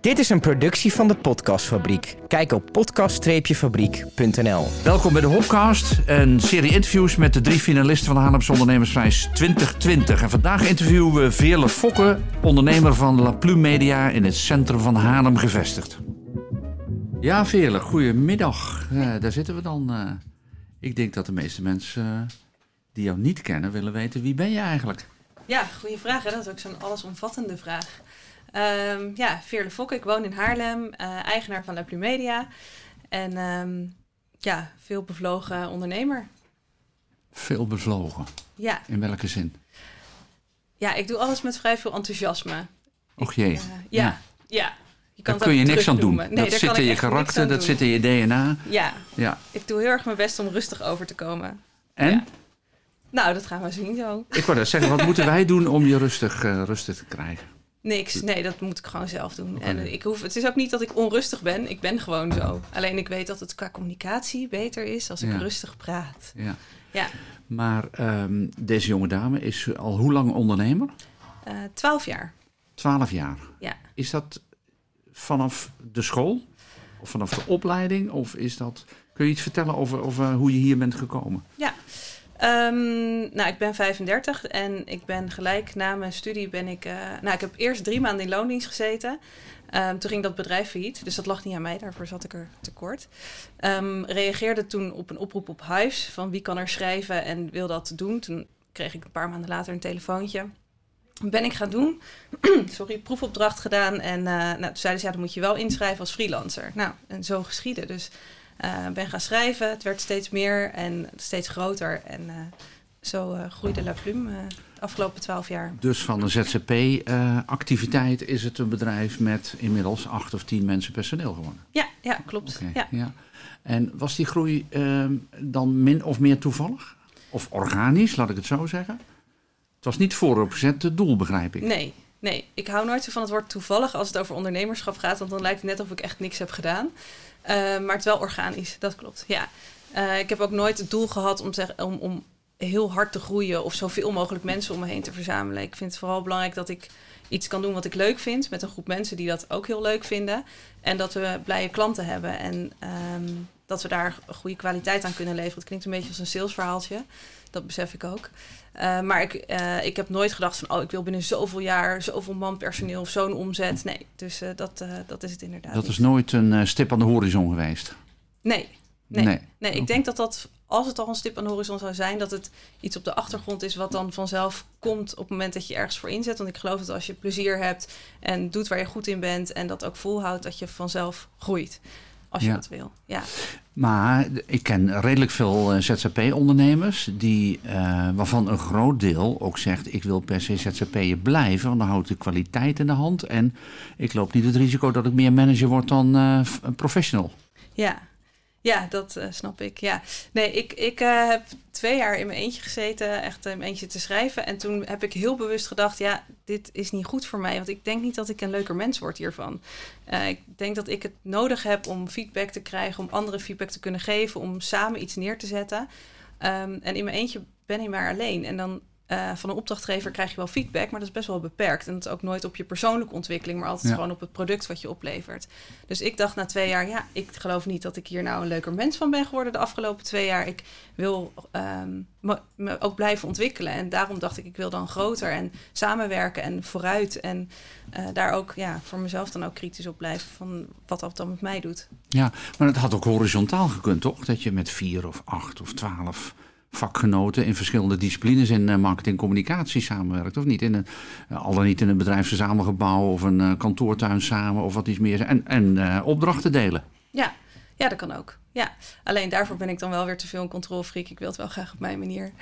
Dit is een productie van de Podcastfabriek. Kijk op podcast-fabriek.nl. Welkom bij de Hopcast, een serie interviews met de drie finalisten van de Haarlemse Ondernemersprijs 2020. En vandaag interviewen we Veerle Fokke, ondernemer van La Plume Media in het centrum van Haarlem gevestigd. Ja, Veerle, goedemiddag. Uh, daar zitten we dan. Uh, ik denk dat de meeste mensen uh, die jou niet kennen willen weten wie ben je eigenlijk? Ja, goede vraag. Hè? Dat is ook zo'n allesomvattende vraag. Um, ja, Veerle Fokke, ik woon in Haarlem, uh, eigenaar van La Plume Media. En um, ja, veel bevlogen ondernemer. Veel bevlogen? Ja. In welke zin? Ja, ik doe alles met vrij veel enthousiasme. Och jee. Ik, uh, ja, ja. ja. Je kan daar kun je niks aan doen. Nee, dat zit in je karakter, dat zit in je DNA. Ja. ja, ik doe heel erg mijn best om rustig over te komen. En? Ja. Nou, dat gaan we zien zo. Ik wou dat zeggen, wat moeten wij doen om je rustig, uh, rustig te krijgen? Niks. Nee, dat moet ik gewoon zelf doen. Okay. En ik hoef, het is ook niet dat ik onrustig ben. Ik ben gewoon zo. Alleen ik weet dat het qua communicatie beter is als ik rustig praat. Ja. ja. Maar um, deze jonge dame is al hoe lang ondernemer? Uh, twaalf jaar. Twaalf jaar. Ja. Is dat vanaf de school? Of vanaf de opleiding? Of is dat... Kun je iets vertellen over, over hoe je hier bent gekomen? Ja. Um, nou, ik ben 35 en ik ben gelijk na mijn studie ben ik... Uh, nou, ik heb eerst drie maanden in loondienst gezeten. Um, toen ging dat bedrijf failliet, dus dat lag niet aan mij. Daarvoor zat ik er tekort. Um, reageerde toen op een oproep op Huis van wie kan er schrijven en wil dat doen. Toen kreeg ik een paar maanden later een telefoontje. Ben ik gaan doen. Sorry, proefopdracht gedaan. En uh, nou, toen zeiden ze, ja, dan moet je wel inschrijven als freelancer. Nou, en zo geschieden. Dus uh, ben gaan schrijven. Het werd steeds meer en steeds groter. En uh, zo uh, groeide La Plume de afgelopen twaalf jaar. Dus van een ZZP-activiteit is het een bedrijf met inmiddels acht of tien mensen personeel geworden? Ja, ja klopt. Okay, ja. ja. En was die groei dan min of meer toevallig? Of organisch, laat ik het zo zeggen? Het was niet vooropgezet het doel, begrijp ik. Nee, nee. Ik hou nooit zo van het woord toevallig als het over ondernemerschap gaat. Want dan lijkt het net of ik echt niks heb gedaan. Uh, maar het wel organisch, dat klopt. Ja. Uh, ik heb ook nooit het doel gehad om, te, om, om heel hard te groeien of zoveel mogelijk mensen om me heen te verzamelen. Ik vind het vooral belangrijk dat ik iets kan doen wat ik leuk vind met een groep mensen die dat ook heel leuk vinden. En dat we blije klanten hebben en um, dat we daar goede kwaliteit aan kunnen leveren. Het klinkt een beetje als een salesverhaaltje, dat besef ik ook. Uh, maar ik, uh, ik heb nooit gedacht van, oh, ik wil binnen zoveel jaar zoveel man personeel of zo'n omzet. Nee, dus uh, dat, dat is het inderdaad. Dat is nooit een stip aan de horizon geweest? Nee, nee. nee. nee ik okay. denk dat dat, als het al een stip aan de horizon zou zijn, dat het iets op de achtergrond is wat dan vanzelf komt op het moment dat je ergens voor inzet. Want ik geloof dat als je plezier hebt en doet waar je goed in bent en dat ook volhoudt, dat je vanzelf groeit. Als je ja. dat wil. Ja. Maar ik ken redelijk veel ZZP-ondernemers die, uh, waarvan een groot deel ook zegt: ik wil per se ZZP'er blijven, want dan houdt de kwaliteit in de hand. En ik loop niet het risico dat ik meer manager word dan uh, een professional. Ja, ja, dat uh, snap ik. Ja. Nee, ik, ik uh, heb twee jaar in mijn eentje gezeten, echt in mijn eentje te schrijven. En toen heb ik heel bewust gedacht, ja, dit is niet goed voor mij. Want ik denk niet dat ik een leuker mens word hiervan. Ik denk dat ik het nodig heb om feedback te krijgen, om anderen feedback te kunnen geven, om samen iets neer te zetten. Um, en in mijn eentje ben ik maar alleen. En dan uh, van een opdrachtgever krijg je wel feedback, maar dat is best wel beperkt. En dat is ook nooit op je persoonlijke ontwikkeling, maar altijd ja. gewoon op het product wat je oplevert. Dus ik dacht na twee jaar, ja, ik geloof niet dat ik hier nou een leuker mens van ben geworden de afgelopen twee jaar. Ik wil um, me, me, ook blijven ontwikkelen. En daarom dacht ik, ik wil dan groter en samenwerken en vooruit. En uh, daar ook ja, voor mezelf dan ook kritisch op blijven van wat dat dan met mij doet. Ja, maar het had ook horizontaal gekund, toch? Dat je met vier of acht of twaalf vakgenoten in verschillende disciplines in uh, marketing en communicatie samenwerkt. Of niet? In een, uh, al dan niet in een bedrijfsverzamelgebouw of een uh, kantoortuin samen of wat iets meer. En, en opdrachten delen. Ja. ja, dat kan ook. Ja, alleen daarvoor ben ik dan wel weer te veel een controlfreak. Ik wil het wel graag op mijn manier.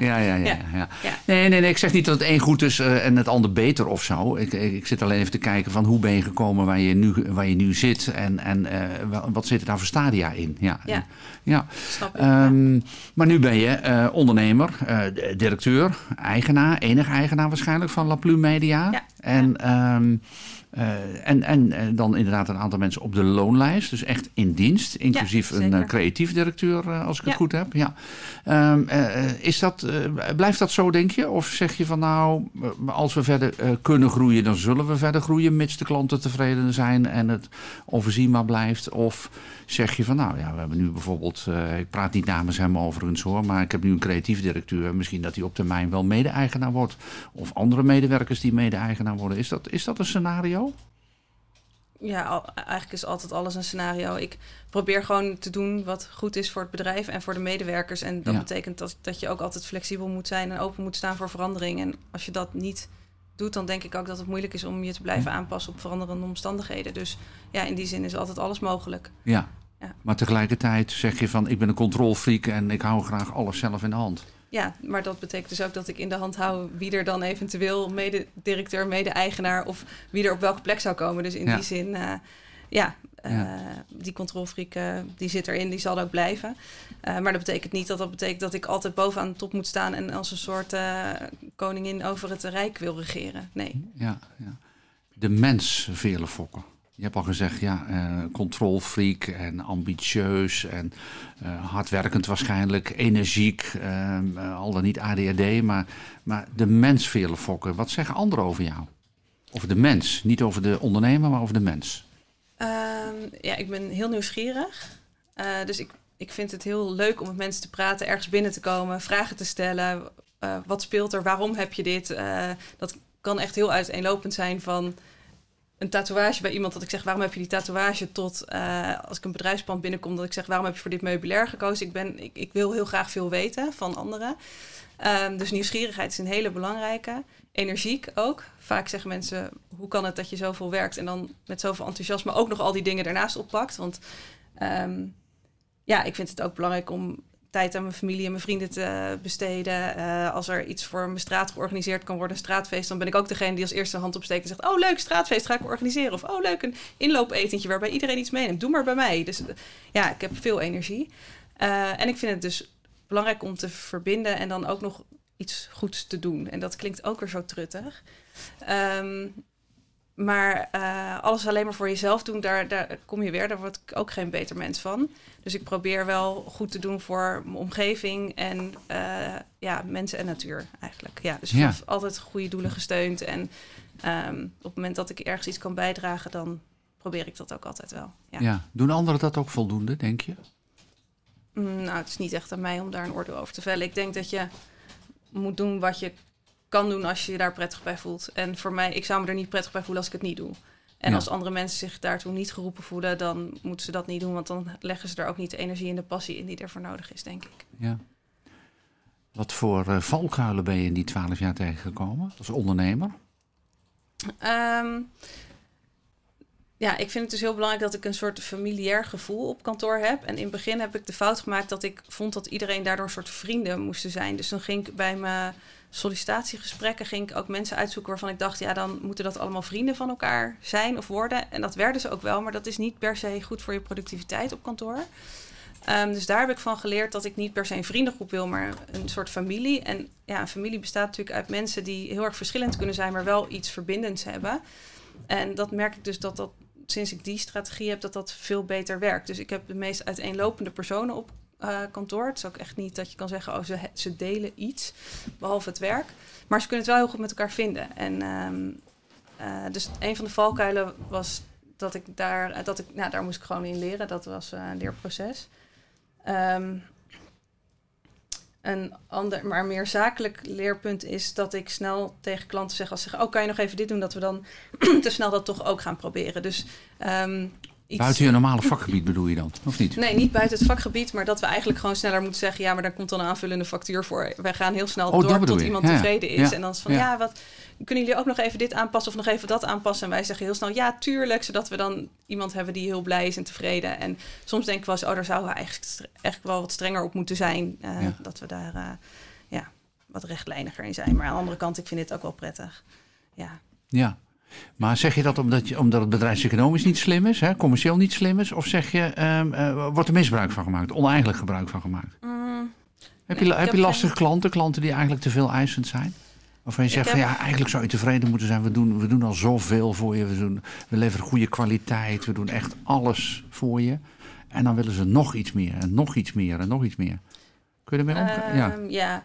Ja, ja, ja. ja, ja. Nee, nee, nee, ik zeg niet dat het een goed is uh, en het ander beter of zo. Ik, ik zit alleen even te kijken van hoe ben je gekomen waar je nu, waar je nu zit. En, en uh, wat zit er daar voor stadia in. Ja, ja. ja. Snap ik, um, ja. Maar nu ben je uh, ondernemer, directeur, eigenaar. Enige eigenaar waarschijnlijk van La Plume Media. Ja. En... Um, Eh, en, en eh, dan inderdaad een aantal mensen op de loonlijst, dus echt in dienst, inclusief een eh, creatief directeur, als ik het goed heb. Ja. Ehm, eh, is dat, blijft dat zo, denk je? Of zeg je van nou, als we verder kunnen groeien, dan zullen we verder groeien, mits de klanten tevreden zijn en het onvoorzienbaar blijft? Of zeg je van nou ja, we hebben nu bijvoorbeeld, ik praat niet namens hem overigens hoor, maar ik heb nu een creatief directeur, misschien dat hij op termijn wel mede-eigenaar wordt. Of andere medewerkers die mede-eigenaar worden. Is dat, is dat een scenario? Ja, al- eigenlijk is altijd alles een scenario. Ik probeer gewoon te doen wat goed is voor het bedrijf en voor de medewerkers. En dat Ja. betekent dat, dat je ook altijd flexibel moet zijn en open moet staan voor verandering. En als je dat niet doet, dan denk ik ook dat het moeilijk is om je te blijven aanpassen op veranderende omstandigheden. Dus ja, in die zin is altijd alles mogelijk. Ja. Ja. Maar tegelijkertijd zeg je van ik ben een controlfreak en ik hou graag alles zelf in de hand. Ja, maar dat betekent dus ook dat ik in de hand hou wie er dan eventueel mede-directeur, mede-eigenaar of wie er op welke plek zou komen. Dus in Ja. die zin, eh, ja, eh, Ja. die controlfreak eh, die zit erin, die zal ook blijven. Maar dat betekent niet dat dat betekent dat ik altijd bovenaan de top moet staan en als een soort koningin over het rijk wil regeren. Nee. Ja, ja. De mens, Veerle Fokker. Je hebt al gezegd, ja, controlfreak en ambitieus en eh, hardwerkend waarschijnlijk, energiek, eh, eh, al dan niet ADHD. Maar, maar de mens, Veerle Fokker, wat zeggen anderen over jou? Over de mens, niet over de ondernemer, maar over de mens. Ehm, ja, ik ben heel nieuwsgierig. Dus ik, ik vind het heel leuk om met mensen te praten, ergens binnen te komen, vragen te stellen. Wat speelt er? Waarom heb je dit? Dat kan echt heel uiteenlopend zijn van een tatoeage bij iemand dat ik zeg waarom heb je die tatoeage tot eh, als ik een bedrijfspand binnenkom dat ik zeg waarom heb je voor dit meubilair gekozen. Ik, ben, ik, ik wil heel graag veel weten van anderen. Ehm, dus nieuwsgierigheid is een hele belangrijke. Energiek ook. Vaak zeggen mensen, hoe kan het dat je zoveel werkt en dan met zoveel enthousiasme ook nog al die dingen daarnaast oppakt. Want ehm, ja, ik vind het ook belangrijk om tijd aan mijn familie en mijn vrienden te besteden. Eh, als er iets voor mijn straat georganiseerd kan worden, een straatfeest, dan ben ik ook degene die als eerste hand opsteekt en zegt: Oh, leuk, straatfeest ga ik organiseren. Of oh, leuk, een inloopetentje waarbij iedereen iets meeneemt. Doe maar bij mij. Dus eh, ja, ik heb veel energie. Eh, en ik vind het dus belangrijk om te verbinden en dan ook nog iets goeds te doen. En dat klinkt ook weer zo truttig. Ehm, maar eh, alles alleen maar voor jezelf doen, daar, daar kom je weer. Daar word ik ook geen beter mens van. Dus ik probeer wel goed te doen voor mijn omgeving en eh, ja, mensen en natuur eigenlijk. Ja, dus Ja. altijd goede doelen gesteund. En ehm, op het moment dat ik ergens iets kan bijdragen, dan probeer ik dat ook altijd wel. Ja. Ja. Doen anderen dat ook voldoende, denk je? Mm, Nou, het is niet echt aan mij om daar een oordeel over te vellen. Ik denk dat je moet doen wat je kan doen als je je daar prettig bij voelt. En voor mij, ik zou me er niet prettig bij voelen als ik het niet doe. En Ja. als andere mensen zich daartoe niet geroepen voelen, dan moeten ze dat niet doen. Want dan leggen ze er ook niet de energie en de passie in die ervoor nodig is, denk ik. Ja. Wat voor eh, valkuilen ben je in die twaalf jaar tegengekomen als ondernemer? Ehm, ja, ik vind het dus heel belangrijk dat ik een soort familiair gevoel op kantoor heb. En in het begin heb ik de fout gemaakt dat ik vond dat iedereen daardoor een soort vrienden moesten zijn. Dus dan ging ik bij mijn sollicitatiegesprekken ging ik ook mensen uitzoeken waarvan ik dacht, ja, dan moeten dat allemaal vrienden van elkaar zijn of worden. En dat werden ze ook wel, maar dat is niet per se goed voor je productiviteit op kantoor. Ehm, dus daar heb ik van geleerd dat ik niet per se een vriendengroep wil, maar een soort familie. En ja, een familie bestaat natuurlijk uit mensen die heel erg verschillend kunnen zijn, maar wel iets verbindends hebben. En dat merk ik dus dat dat sinds ik die strategie heb, dat dat veel beter werkt. Dus ik heb de meest uiteenlopende personen op eh, kantoor. Het is ook echt niet dat je kan zeggen, oh, ze, ze delen iets, behalve het werk. Maar ze kunnen het wel heel goed met elkaar vinden. En ehm, eh, dus een van de valkuilen was dat ik daar, eh, dat ik, nou, daar moest ik gewoon in leren. Dat was een leerproces. Ehm, een ander, maar meer zakelijk leerpunt is dat ik snel tegen klanten zeg als ze zeggen, oh, kan je nog even dit doen, dat we dan te snel dat toch ook gaan proberen. Dus ehm, iets, Buiten je normale vakgebied bedoel je dan, of niet? Nee, niet buiten het vakgebied, maar dat we eigenlijk gewoon sneller moeten zeggen: ja, maar daar komt dan een aanvullende factuur voor. Wij gaan heel snel Oh, door tot je. iemand ja. tevreden is. Ja. En dan is van: Ja. ja. wat kunnen jullie ook nog even dit aanpassen of nog even dat aanpassen? En wij zeggen heel snel: ja, tuurlijk, zodat we dan iemand hebben die heel blij is en tevreden. En soms denken we wel eens: oh, daar zouden we eigenlijk, wel wat strenger op moeten zijn. Eh. Dat we daar eh, ja, wat rechtlijniger in zijn. Maar aan de andere kant, ik vind dit ook wel prettig. Ja. Ja. Maar zeg je dat omdat, je, omdat het bedrijfseconomisch niet slim is, hè, commercieel niet slim is? Of zeg je, ehm, eh, wordt er misbruik van gemaakt, oneigenlijk gebruik van gemaakt? Mm, Heb je, heb je lastige geen- klanten, klanten die eigenlijk te veel eisend zijn? Waarvan je zegt heb- van ja, eigenlijk zou je tevreden moeten zijn. We doen, we doen al zoveel voor je. We, doen, we leveren goede kwaliteit. We doen echt alles voor je. En dan willen ze nog iets meer en nog iets meer en nog iets meer. Kun je ermee omgaan? ja. Ehm, ja,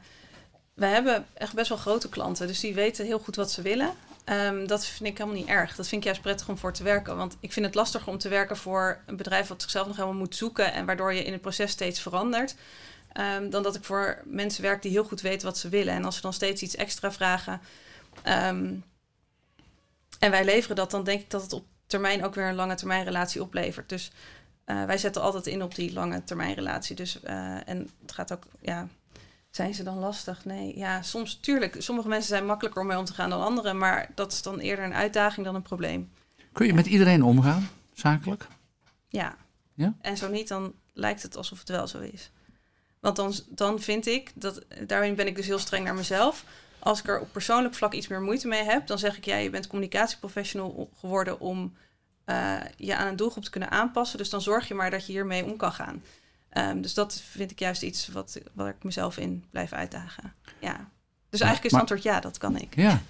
we hebben echt best wel grote klanten, dus die weten heel goed wat ze willen. Ehm, dat vind ik helemaal niet erg. Dat vind ik juist prettig om voor te werken. Want ik vind het lastiger om te werken voor een bedrijf wat zichzelf nog helemaal moet zoeken en waardoor je in het proces steeds verandert. ehm, dan dat ik voor mensen werk die heel goed weten wat ze willen. En als ze dan steeds iets extra vragen ehm, en wij leveren dat, dan denk ik dat het op termijn ook weer een lange termijn relatie oplevert. Dus eh, wij zetten altijd in op die lange termijn relatie. Dus, eh, en het gaat ook, ja, zijn ze dan lastig? Nee, ja, soms, tuurlijk. Sommige mensen zijn makkelijker om mee om te gaan dan anderen, maar dat is dan eerder een uitdaging dan een probleem. Kun je met iedereen omgaan, zakelijk? Ja. Ja? En zo niet, dan lijkt het alsof het wel zo is. Want dan, dan vind ik, dat, daarin ben ik dus heel streng naar mezelf. Als ik er op persoonlijk vlak iets meer moeite mee heb, dan zeg ik, ja, je bent communicatieprofessional geworden om eh, je aan een doelgroep te kunnen aanpassen. Dus dan zorg je maar dat je hiermee om kan gaan. Ehm, dus dat vind ik juist iets wat, waar ik mezelf in blijf uitdagen. Ja. Dus eigenlijk is het antwoord ja, dat kan ik. Ja.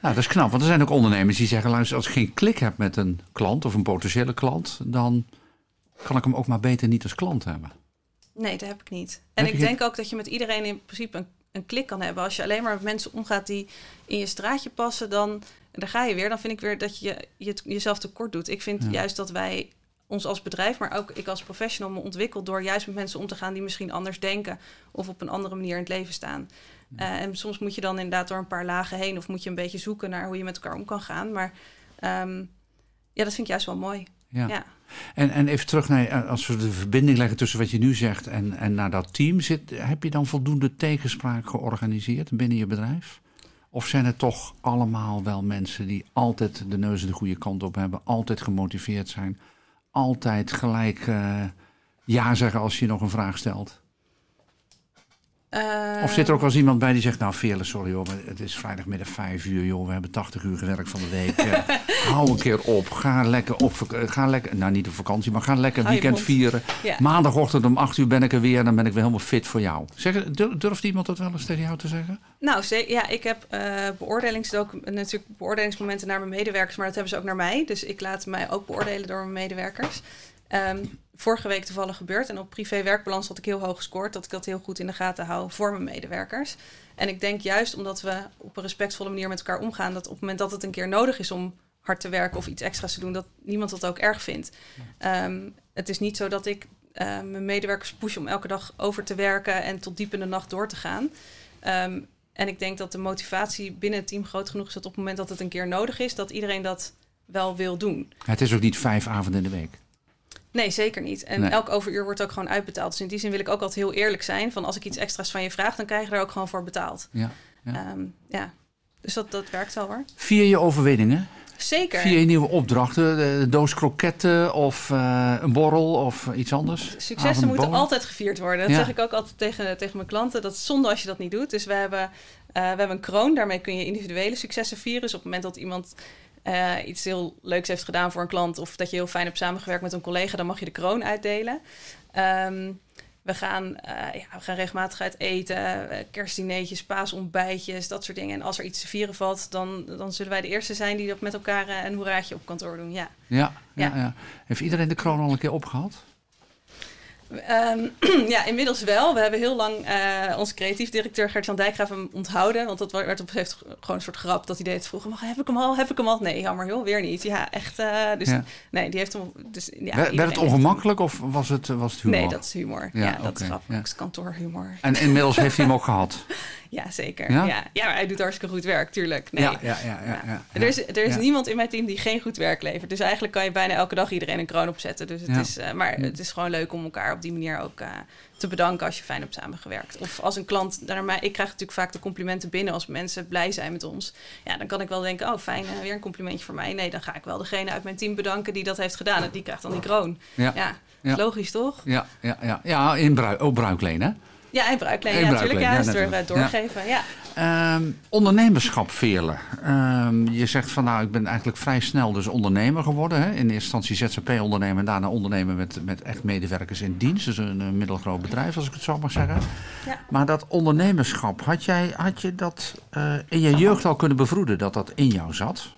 dat is knap. Want er zijn ook ondernemers die zeggen... luister, als ik geen klik heb met een klant of een potentiële klant... dan kan ik hem ook maar beter niet als klant hebben. Nee, dat heb ik niet. En ik denk ook dat je met iedereen in principe een, een klik kan hebben. Als je alleen maar met mensen omgaat die in je straatje passen, dan daar ga je weer. Dan vind ik weer dat je, je jezelf tekort doet. Ik vind Ja. juist dat wij ons als bedrijf, maar ook ik als professional me ontwikkel door juist met mensen om te gaan die misschien anders denken of op een andere manier in het leven staan. Eh, en soms moet je dan inderdaad door een paar lagen heen of moet je een beetje zoeken naar hoe je met elkaar om kan gaan. Maar ehm, ja, dat vind ik juist wel mooi. Ja. Ja. En, en even terug naar, eh, als we de verbinding leggen tussen wat je nu zegt en, en naar dat team zit, heb je dan voldoende tegenspraak georganiseerd binnen je bedrijf? Of zijn het toch allemaal wel mensen die altijd de neus de goede kant op hebben, altijd gemotiveerd zijn, altijd gelijk eh, ja zeggen als je nog een vraag stelt? Of zit er ook wel eens iemand bij die zegt, nou Veerle, sorry hoor, maar het is vrijdagmiddag vijf uur joh, we hebben 80 uur gewerkt van de week. Hou een keer op, ga lekker op, eh, ga lekker, nou niet op vakantie, maar ga lekker weekend vieren. Ja. Maandagochtend om 8 uur ben ik er weer en dan ben ik weer helemaal fit voor jou. Zeg, dur- durft iemand dat wel eens tegen jou te zeggen? Nou, ja, ik heb beoordelingsdocu- natuurlijk beoordelingsmomenten naar mijn medewerkers, maar dat hebben ze ook naar mij. Dus ik laat mij ook beoordelen door mijn medewerkers. Ehm, vorige week toevallig gebeurd en op privé werkbalans had ik heel hoog gescoord, dat ik dat heel goed in de gaten hou voor mijn medewerkers. En ik denk juist omdat we op een respectvolle manier met elkaar omgaan, dat op het moment dat het een keer nodig is om hard te werken of iets extra's te doen, dat niemand dat ook erg vindt. Ehm, het is niet zo dat ik eh, mijn medewerkers push om elke dag over te werken en tot diep in de nacht door te gaan. Ehm, en ik denk dat de motivatie binnen het team groot genoeg is dat op het moment dat het een keer nodig is, dat iedereen dat wel wil doen. Het is ook niet vijf avonden in de week. Nee, zeker niet. En Nee. elk overuur wordt ook gewoon uitbetaald. Dus in die zin wil ik ook altijd heel eerlijk zijn. Van als ik iets extra's van je vraag, dan krijg je er ook gewoon voor betaald. Ja. Ja. Ja. ja. Dus dat, dat werkt wel hoor. Vier je overwinningen, Zeker. vier je nieuwe opdrachten, de doos kroketten of eh, een borrel of iets anders. Successen moeten altijd gevierd worden. Dat Ja. zeg ik ook altijd tegen, tegen mijn klanten. Dat is zonde als je dat niet doet. Dus we hebben, eh, we hebben een kroon. Daarmee kun je individuele successen vieren. Dus op het moment dat iemand eh, iets heel leuks heeft gedaan voor een klant... of dat je heel fijn hebt samengewerkt met een collega... dan mag je de kroon uitdelen. Ehm, we, gaan, eh, ja, we gaan regelmatig uit eten. eh, kerstdineetjes, paasontbijtjes, dat soort dingen. En als er iets te vieren valt... dan, dan zullen wij de eerste zijn die dat met elkaar een hoeraatje op kantoor doen. Ja. Ja, ja, Ja. ja. Heeft iedereen de kroon al een keer opgehad? Ehm, ja, inmiddels wel. We hebben heel lang eh, onze creatief directeur Gert-Jan Dijkgraaf hem onthouden. Want dat werd op moment gewoon een soort grap dat hij deed vroeger. Maar heb ik hem al? Heb ik hem al? Nee, jammer joh, weer niet. Ja, echt. eh, dus Ja. nee, die heeft hem. Dus, ja, Werd- het heeft- ongemakkelijk of was het, was het humor? Nee, dat is humor. Ja, Ja, dat is grappig. ja. Kantoorhumor. En inmiddels heeft hij hem ook gehad. Ja, zeker. Ja? Ja? Ja, maar hij doet hartstikke goed werk, tuurlijk. Nee. Ja, ja, ja. ja, Er is, er is niemand in mijn team die geen goed werk levert. Dus eigenlijk kan je bijna elke dag iedereen een kroon opzetten. Dus het is, eh, maar het is gewoon leuk om elkaar op die manier ook eh, te bedanken als je fijn hebt samengewerkt. Of als een klant naar mij. Ik krijg natuurlijk vaak de complimenten binnen als mensen blij zijn met ons. Ja, dan kan ik wel denken: oh, fijn, eh, weer een complimentje voor mij. Nee, dan ga ik wel degene uit mijn team bedanken die dat heeft gedaan. En die krijgt dan die kroon. Ja. Ja, logisch toch? Ja, ja, ja. ja in brui oh, bruikleen, hè? Ja, en bruikleen. En Ja, natuurlijk. Ja, ja, door, eh, doorgeven. Ja. Ehm, ondernemerschap, Veerle. Ehm, je zegt van nou, ik ben eigenlijk vrij snel dus ondernemer geworden. Hè? In eerste instantie ZZP-ondernemer en daarna ondernemer met, met echt medewerkers in dienst. Dus een, een middelgroot bedrijf, als ik het zo mag zeggen. Ja. Maar dat ondernemerschap, had, jij, had je dat eh, in je jeugd al kunnen bevroeden dat dat in jou zat?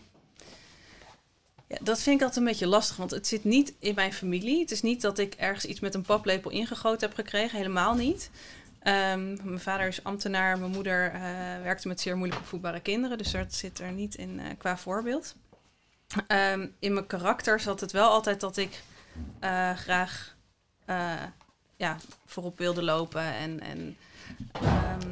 Ja, dat vind ik altijd een beetje lastig, want het zit niet in mijn familie. Het is niet dat ik ergens iets met een paplepel ingegoten heb gekregen, helemaal niet. Ehm, mijn vader is ambtenaar, mijn moeder eh, werkte met zeer moeilijk opvoedbare kinderen, dus dat zit er niet in eh, qua voorbeeld. Ehm, in mijn karakter zat het wel altijd dat ik eh, graag ja, voorop wilde lopen en, en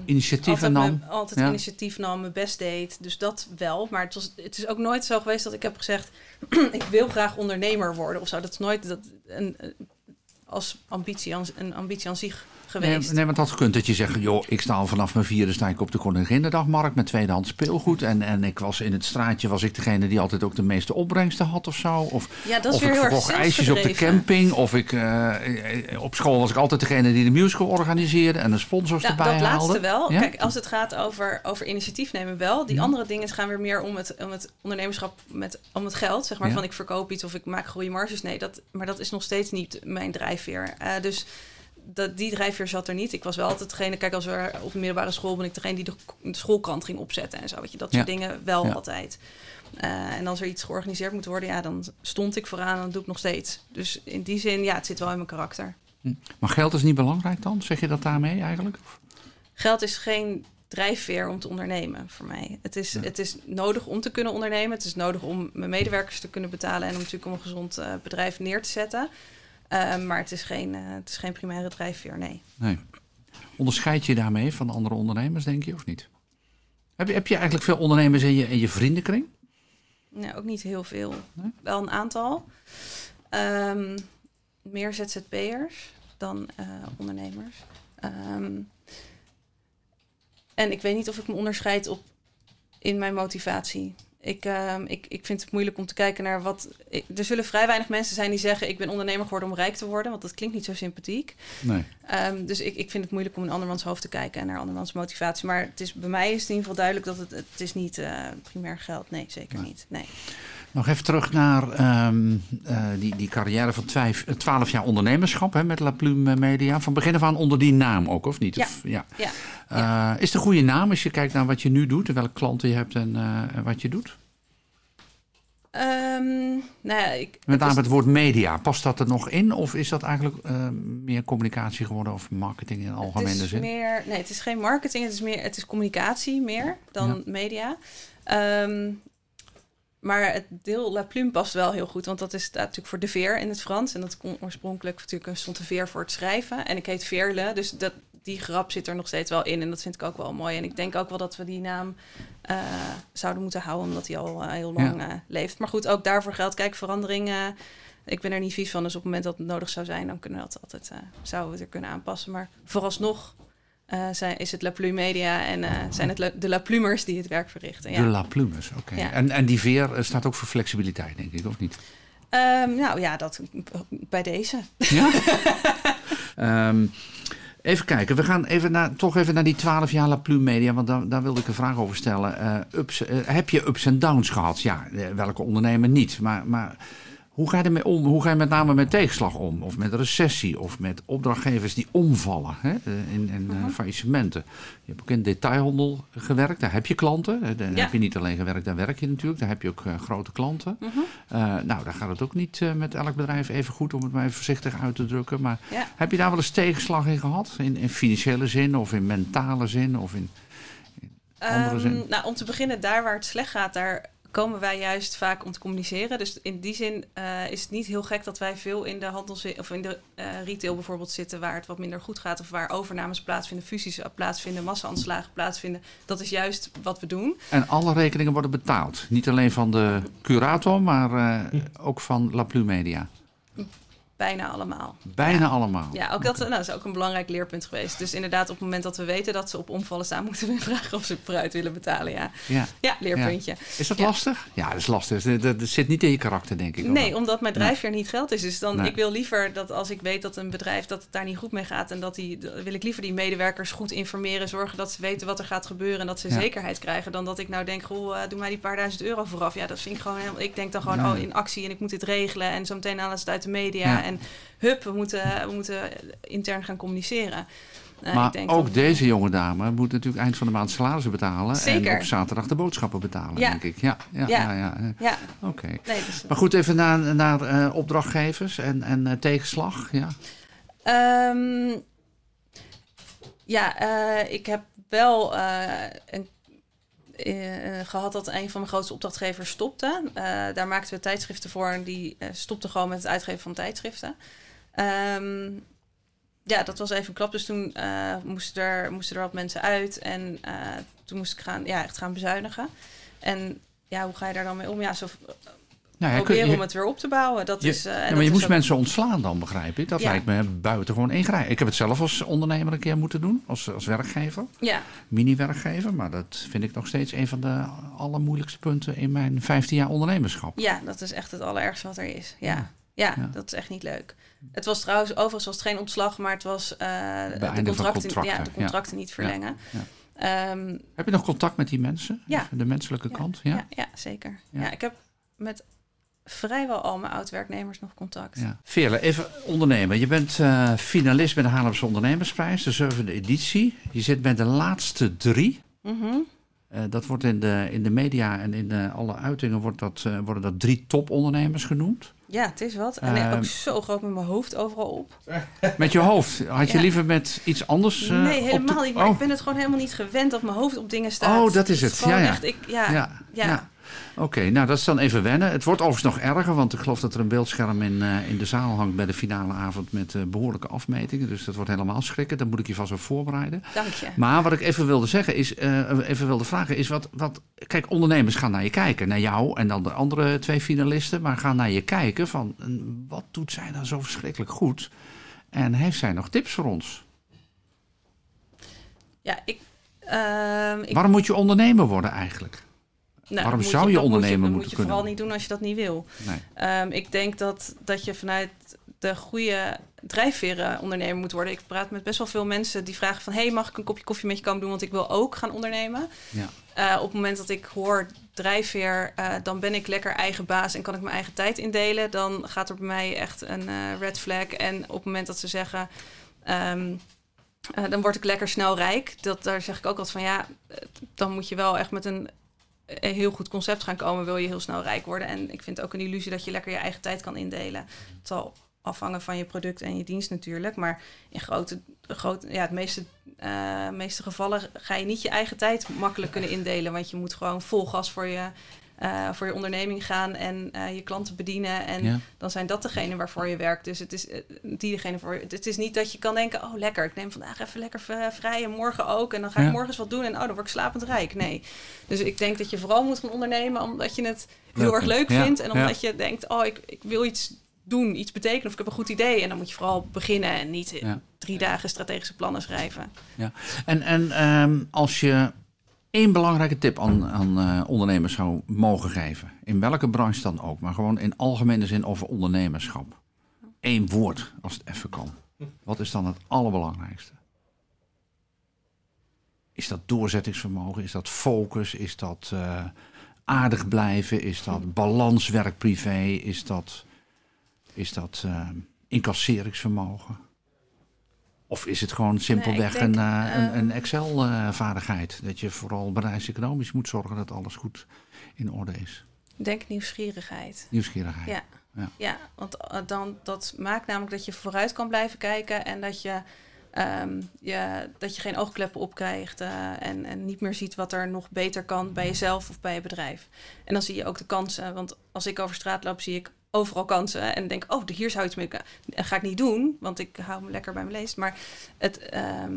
Initiatieven altijd nam? mijn- altijd Ja. initiatief nam, mijn best deed. Dus dat wel. Maar het, was, het is ook nooit zo geweest dat ik heb gezegd... ik wil graag ondernemer worden of zo. Dat is nooit dat, een- als ambitie, aan- een ambitie aan zich Nee, geweest. nee, want dat gekund dat je zegt, joh, ik sta al vanaf mijn vierde sta ik op de Koninginnedagmarkt met tweedehands speelgoed. En, en ik was in het straatje, was ik degene die altijd ook de meeste opbrengsten had of zo. Of, ja, dat is of weer ik heel erg verkocht ijsjes op de camping. Of ik, eh, eh, op school was ik altijd degene die de musical organiseerde en de sponsors Ja, erbij dat haalde. laatste wel. Ja? Kijk, als het gaat over, over initiatief nemen wel. Die Ja. andere dingen gaan weer meer om het, om het ondernemerschap met om het geld. Zeg maar van ik verkoop iets of ik maak goede marges. Nee, dat, maar dat is nog steeds niet mijn drijfveer. Eh, dus dat, die drijfveer zat er niet. Ik was wel altijd degene, kijk, als we op de middelbare school ben ik degene die de, de schoolkrant ging opzetten en zo. Weet je, dat soort Ja. dingen wel Ja. altijd. Eh, en als er iets georganiseerd moet worden, ja, dan stond ik vooraan en dat doe ik nog steeds. Dus in die zin, ja, het zit wel in mijn karakter. Maar geld is niet belangrijk dan? Zeg je dat daarmee eigenlijk? Geld is geen drijfveer om te ondernemen voor mij. Het is, Ja. het is nodig om te kunnen ondernemen. Het is nodig om mijn medewerkers te kunnen betalen en om natuurlijk om een gezond eh, bedrijf neer te zetten. Eh, maar het is, geen, eh, het is geen primaire drijfveer, nee. Nee. Onderscheid je daarmee van andere ondernemers, denk je, of niet? Heb je, heb je eigenlijk veel ondernemers in je, in je vriendenkring? Ja, ook niet heel veel. Nee? Wel een aantal. Ehm, meer ZZP'ers dan eh, ondernemers. Ehm, en ik weet niet of ik me onderscheid op in mijn motivatie. Ik, ehm, ik, ik vind het moeilijk om te kijken naar wat. ik- er zullen vrij weinig mensen zijn die zeggen: Ik ben ondernemer geworden om rijk te worden. Want dat klinkt niet zo sympathiek. Nee. Ehm, dus ik, ik vind het moeilijk om in andermans hoofd te kijken en naar andermans motivatie. Maar het is, bij mij is het in ieder geval duidelijk dat het, het is niet eh primair geld. Nee, zeker Nee. niet. Nee. Nog even terug naar ehm, eh, die, die carrière van twijf- eh, 12 jaar ondernemerschap hè, met La Plume Media. Van begin af aan onder die naam ook, of niet? Ja. Of- ja. Ja. Eh, is een goede naam als je kijkt naar wat je nu doet en welke klanten je hebt en, en wat je doet? Ehm, nou ik, Met name het woord media, past dat er nog in? Of is dat eigenlijk eh, meer communicatie geworden of marketing in algemene het is zin? meer, nee, het is geen marketing, het is meer, het is communicatie meer dan media. Ehm, maar het deel La Plume past wel heel goed, want dat is staat natuurlijk voor de veer in het Frans. En dat kon oorspronkelijk natuurlijk stond de veer voor het schrijven. En ik heet Veerle, dus dat, die grap zit er nog steeds wel in. En dat vind ik ook wel mooi. En ik denk ook wel dat we die naam eh, zouden moeten houden, omdat die al eh, heel lang eh, leeft. Maar goed, ook daarvoor geldt, kijk, veranderingen. Ik ben er niet vies van, dus op het moment dat het nodig zou zijn, dan kunnen we dat altijd, zouden we het er kunnen aanpassen. Maar vooralsnog eh, zijn, is het La Plume Media en eh, zijn het La- de La Plumers die het werk verrichten. De Ja. La Plumes, oké. Ja. En, en die veer eh, staat ook voor flexibiliteit, denk ik, of niet? Ehm, nou ja, dat bij deze. Ja? Ehm, even kijken, we gaan even naar, toch even naar die 12 jaar La Plume Media, want daar, daar wilde ik een vraag over stellen. Ups, heb je ups en downs gehad? Ja, welke ondernemer niet? Maar, maar hoe ga je ermee om? Hoe ga je met name met tegenslag om? Of met recessie? Of met opdrachtgevers die omvallen hè? eh, eh, Mhm. faillissementen? Je hebt ook in detailhandel gewerkt, daar heb je klanten. Daar Ja. heb je niet alleen gewerkt, daar werk je natuurlijk. Daar heb je ook eh, grote klanten. Mhm. Nou, daar gaat het ook niet met elk bedrijf even goed, om het maar even voorzichtig uit te drukken. Maar Ja. heb je daar wel eens tegenslag in gehad? In, in financiële zin of in mentale zin? Of in... Andere zin? nou, om te beginnen, daar waar het slecht gaat, daar komen wij juist vaak om te communiceren. Dus in die zin eh, is het niet heel gek dat wij veel in de handel zi- of in de eh, retail bijvoorbeeld zitten waar het wat minder goed gaat of waar overnames plaatsvinden, fusies plaatsvinden, massa-aanslagen plaatsvinden. Dat is juist wat we doen. En alle rekeningen worden betaald. Niet alleen van de curator, maar eh, ook van La Plume Media. Bijna allemaal. Bijna Ja. allemaal. Ja, ook dat, nou, dat is ook een belangrijk leerpunt geweest. Dus inderdaad, op het moment dat we weten dat ze op omvallen staan, moeten we vragen of ze vooruit willen betalen. Ja, Ja. ja leerpuntje. Is dat lastig? Ja, dat is lastig. Dat, dat, dat zit niet in je karakter, denk ik. Nee, omdat mijn drijfveer niet geld is. Dus dan, Nee. ik wil liever dat als ik weet dat een bedrijf dat het daar niet goed mee gaat. En dat die, wil ik liever die medewerkers goed informeren. Zorgen dat ze weten wat er gaat gebeuren. En dat ze zekerheid krijgen. Dan dat ik nou denk, goh, eh, doe mij die paar duizend euro vooraf. Ja, dat vind ik gewoon helemaal. Ik denk dan gewoon, oh, in actie en ik moet dit regelen. En zo meteen het uit de media. En hup, we moeten, we moeten intern gaan communiceren. Eh, Maar ik denk ook deze jonge dame moet natuurlijk eind van de maand salarissen betalen. Zeker. En op zaterdag de boodschappen betalen, Ja. denk ik. Ja, ja, Ja. ja. ja, Ja, Oké. nee, dus, Maar goed, even naar, naar eh, opdrachtgevers en, en eh, tegenslag. Ja. Ehm, ja, eh, ik heb wel een, eh, gehad dat een van mijn grootste opdrachtgevers stopte. Eh, daar maakten we tijdschriften voor en die eh, stopte gewoon met het uitgeven van tijdschriften. Ehm, ja, dat was even een klap. Dus toen eh, moesten, er, moesten er wat mensen uit en eh, toen moest ik gaan, ja, echt gaan bezuinigen. En ja, hoe ga je daar dan mee om? Ja, zo Ja, ja, proberen je- om het weer op te bouwen. Dat je- is, eh, ja, dat maar je is moest ook- mensen ontslaan dan, begrijp ik. Dat lijkt me buitengewoon ingrijpend. Ik heb het zelf als ondernemer een keer moeten doen, als, als werkgever. Ja, Mini-werkgever, maar dat vind ik nog steeds een van de allermoeilijkste punten in mijn 15 jaar ondernemerschap. Ja, dat is echt het allerergste wat er is. Ja, Ja. dat is echt niet leuk. Het was trouwens, overigens was het geen ontslag, maar het was eh, de, contracten, contracten, ja, de contracten niet verlengen. Ehm, Heb je nog contact met die mensen? Ja. De menselijke kant? ja. Ja. Ja, zeker. Ja. Ja. ik heb met vrijwel al mijn oud-werknemers nog contact. Ja. Veerle, even ondernemen. Je bent eh, finalist bij de Haarlemse Ondernemersprijs, de zevende editie. Je zit bij de laatste drie. Mhm. Eh, dat wordt in de, in de media en in de, alle uitingen wordt dat, eh, worden dat drie topondernemers genoemd. Ja, het is wat. En Ehm, ook zo groot met mijn hoofd overal op. Met je hoofd. Had je Ja. liever met iets anders? eh, nee, helemaal de- niet. Maar Oh. ik ben het gewoon helemaal niet gewend dat mijn hoofd op dingen staat. Oh, dat is het. Ja, ja. Echt, ik, ja, Ja, ja. Oké, nou dat is dan even wennen. Het wordt overigens nog erger, want ik geloof dat er een beeldscherm in, eh, in de zaal hangt bij de finale avond met eh, behoorlijke afmetingen. Dus dat wordt helemaal schrikken. Daar moet ik je vast op voorbereiden. dank je. Maar wat ik even wilde zeggen is, eh, even wilde vragen is wat, wat, kijk, ondernemers gaan naar je kijken, naar jou en dan de andere twee finalisten, maar gaan naar je kijken van, wat doet zij dan zo verschrikkelijk goed? En heeft zij nog tips voor ons? Ja, ik... ehm, ik Waarom moet je ondernemer worden eigenlijk? Nou, Waarom moet zou je dat moet ondernemer dat moeten moet je kunnen? vooral niet doen als je dat niet wil. Nee. Ehm, ik denk dat, dat je vanuit de goede drijfveren ondernemer moet worden. Ik praat met best wel veel mensen die vragen van... hey, mag ik een kopje koffie met je komen doen? Want ik wil ook gaan ondernemen. Ja. Eh, op het moment dat ik hoor drijfveer, eh, dan ben ik lekker eigen baas... en kan ik mijn eigen tijd indelen. Dan gaat er bij mij echt een eh, red flag. En op het moment dat ze zeggen... ehm, eh, dan word ik lekker snel rijk. Dat, daar zeg ik ook altijd van ja, dan moet je wel echt met een een heel goed concept gaan komen, wil je heel snel rijk worden. En ik vind ook een illusie dat je lekker je eigen tijd kan indelen. Het zal afhangen van je product en je dienst natuurlijk. Maar in grote, grote ja, het meeste, eh, meeste gevallen ga je niet je eigen tijd makkelijk kunnen indelen. Want je moet gewoon vol gas voor je, eh, voor je onderneming gaan en eh, je klanten bedienen. En Ja. dan zijn dat degene waarvoor je werkt. Dus het is eh, diegene voor. Het is niet dat je kan denken: oh lekker, ik neem vandaag even lekker vrij en morgen ook. En dan ga ik Ja. morgen eens wat doen en oh, dan word ik slapend rijk. Nee. Dus ik denk dat je vooral moet gaan ondernemen omdat je het heel Leuk erg leuk vindt. Ja, vindt. En ja. omdat je denkt: oh, ik, ik wil iets doen, iets betekenen of ik heb een goed idee. En dan moet je vooral beginnen en niet Ja. drie dagen strategische plannen schrijven. En, en ehm, als je één belangrijke tip aan, aan eh, ondernemers zou mogen geven, in welke branche dan ook, maar gewoon in algemene zin over ondernemerschap. Eén woord, als het even kan. Wat is dan het allerbelangrijkste? Is dat doorzettingsvermogen? Is dat focus? Is dat eh, aardig blijven? Is dat balans werk-privé? Is dat, is dat eh, incasseringsvermogen? Of is het gewoon simpelweg Nee, ik denk, een, eh, een, een ehm, Excel-vaardigheid? dat je vooral bedrijfseconomisch moet zorgen dat alles goed in orde is. Ik denk nieuwsgierigheid. Nieuwsgierigheid. Ja. Ja. Ja, want eh, dan, dat maakt namelijk dat je vooruit kan blijven kijken en dat je, ehm, je, dat je geen oogkleppen opkrijgt eh, en, en niet meer ziet wat er nog beter kan bij jezelf of bij je bedrijf. En dan zie je ook de kansen, want als ik over straat loop, zie ik overal kansen en denk, oh, hier zou iets mee kunnen. Dat ga ik niet doen, want ik hou me lekker bij mijn leest. Maar het, ehm,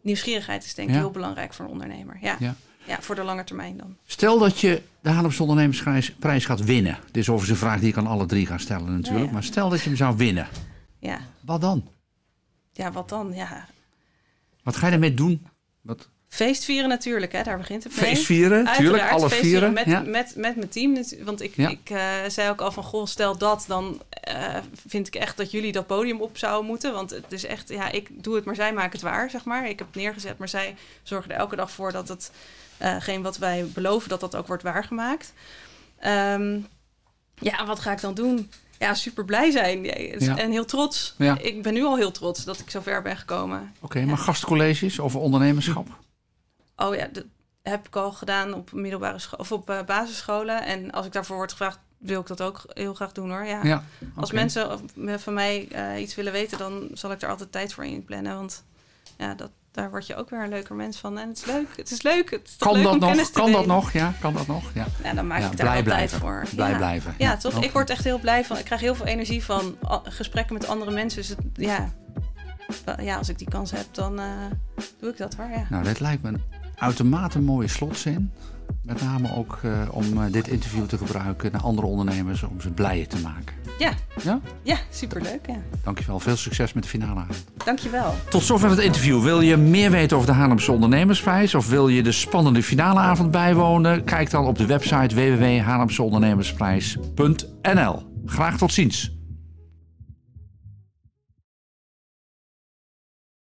nieuwsgierigheid is denk ik Ja. heel belangrijk voor een ondernemer. Ja. Ja. Ja. voor de lange termijn dan. Stel dat je de Haarlemse Ondernemersprijs prijs gaat winnen. Dit is overigens een vraag die ik aan alle drie ga stellen natuurlijk. Ja. Maar stel dat je hem zou winnen. Ja. Wat dan? ja, wat dan? Ja, Wat ga je ermee doen? Wat, feest vieren natuurlijk, hè? daar begint het mee. feest vieren, tuurlijk. Uiteraard, Alle feest vieren. Met, ja. met, met mijn team. Want ik, Ja. ik eh, zei ook al van, goh, stel dat, dan eh, vind ik echt dat jullie dat podium op zouden moeten. Want het is echt, ja, ik doe het, maar zij maken het waar, zeg maar. Ik heb het neergezet, maar zij zorgen er elke dag voor dat het, eh, geen wat wij beloven, dat dat ook wordt waargemaakt. Ehm, ja, wat ga ik dan doen? Ja, super blij zijn Ja, en heel trots. Ja. Ik ben nu al heel trots dat ik zo ver ben gekomen. Oké, maar gastcolleges over ondernemerschap? Oh ja, dat heb ik al gedaan op middelbare school of op eh, basisscholen. En als ik daarvoor word gevraagd, wil ik dat ook heel graag doen hoor. Ja. Ja. Als mensen van mij eh, iets willen weten, dan zal ik er altijd tijd voor inplannen. Want ja, dat, daar word je ook weer een leuker mens van. En het is leuk. Het is leuk. Het is Kan leuk dat om nog? Kan dat nog? Ja, kan dat nog? Ja. Ja, dan maak Ja, ik daar blij altijd blijven. voor. Blij ja. blijven. Ja, toch? Ik word echt heel blij van. Ik krijg heel veel energie van gesprekken met andere mensen. Dus het, ja, ja, als ik die kans heb, dan eh, doe ik dat hoor. Ja. Nou, dit lijkt me een uitermate mooie slotzin. Met name ook eh, om eh, dit interview te gebruiken naar andere ondernemers om ze blijer te maken. Ja. Ja? Ja, superleuk. Ja. Dankjewel. Veel succes met de finale avond. Dankjewel. Tot zover het interview. Wil je meer weten over de Haarlemse Ondernemersprijs of wil je de spannende finaleavond bijwonen? Kijk dan op de website www.haarlemseondernemersprijs.nl. Graag tot ziens.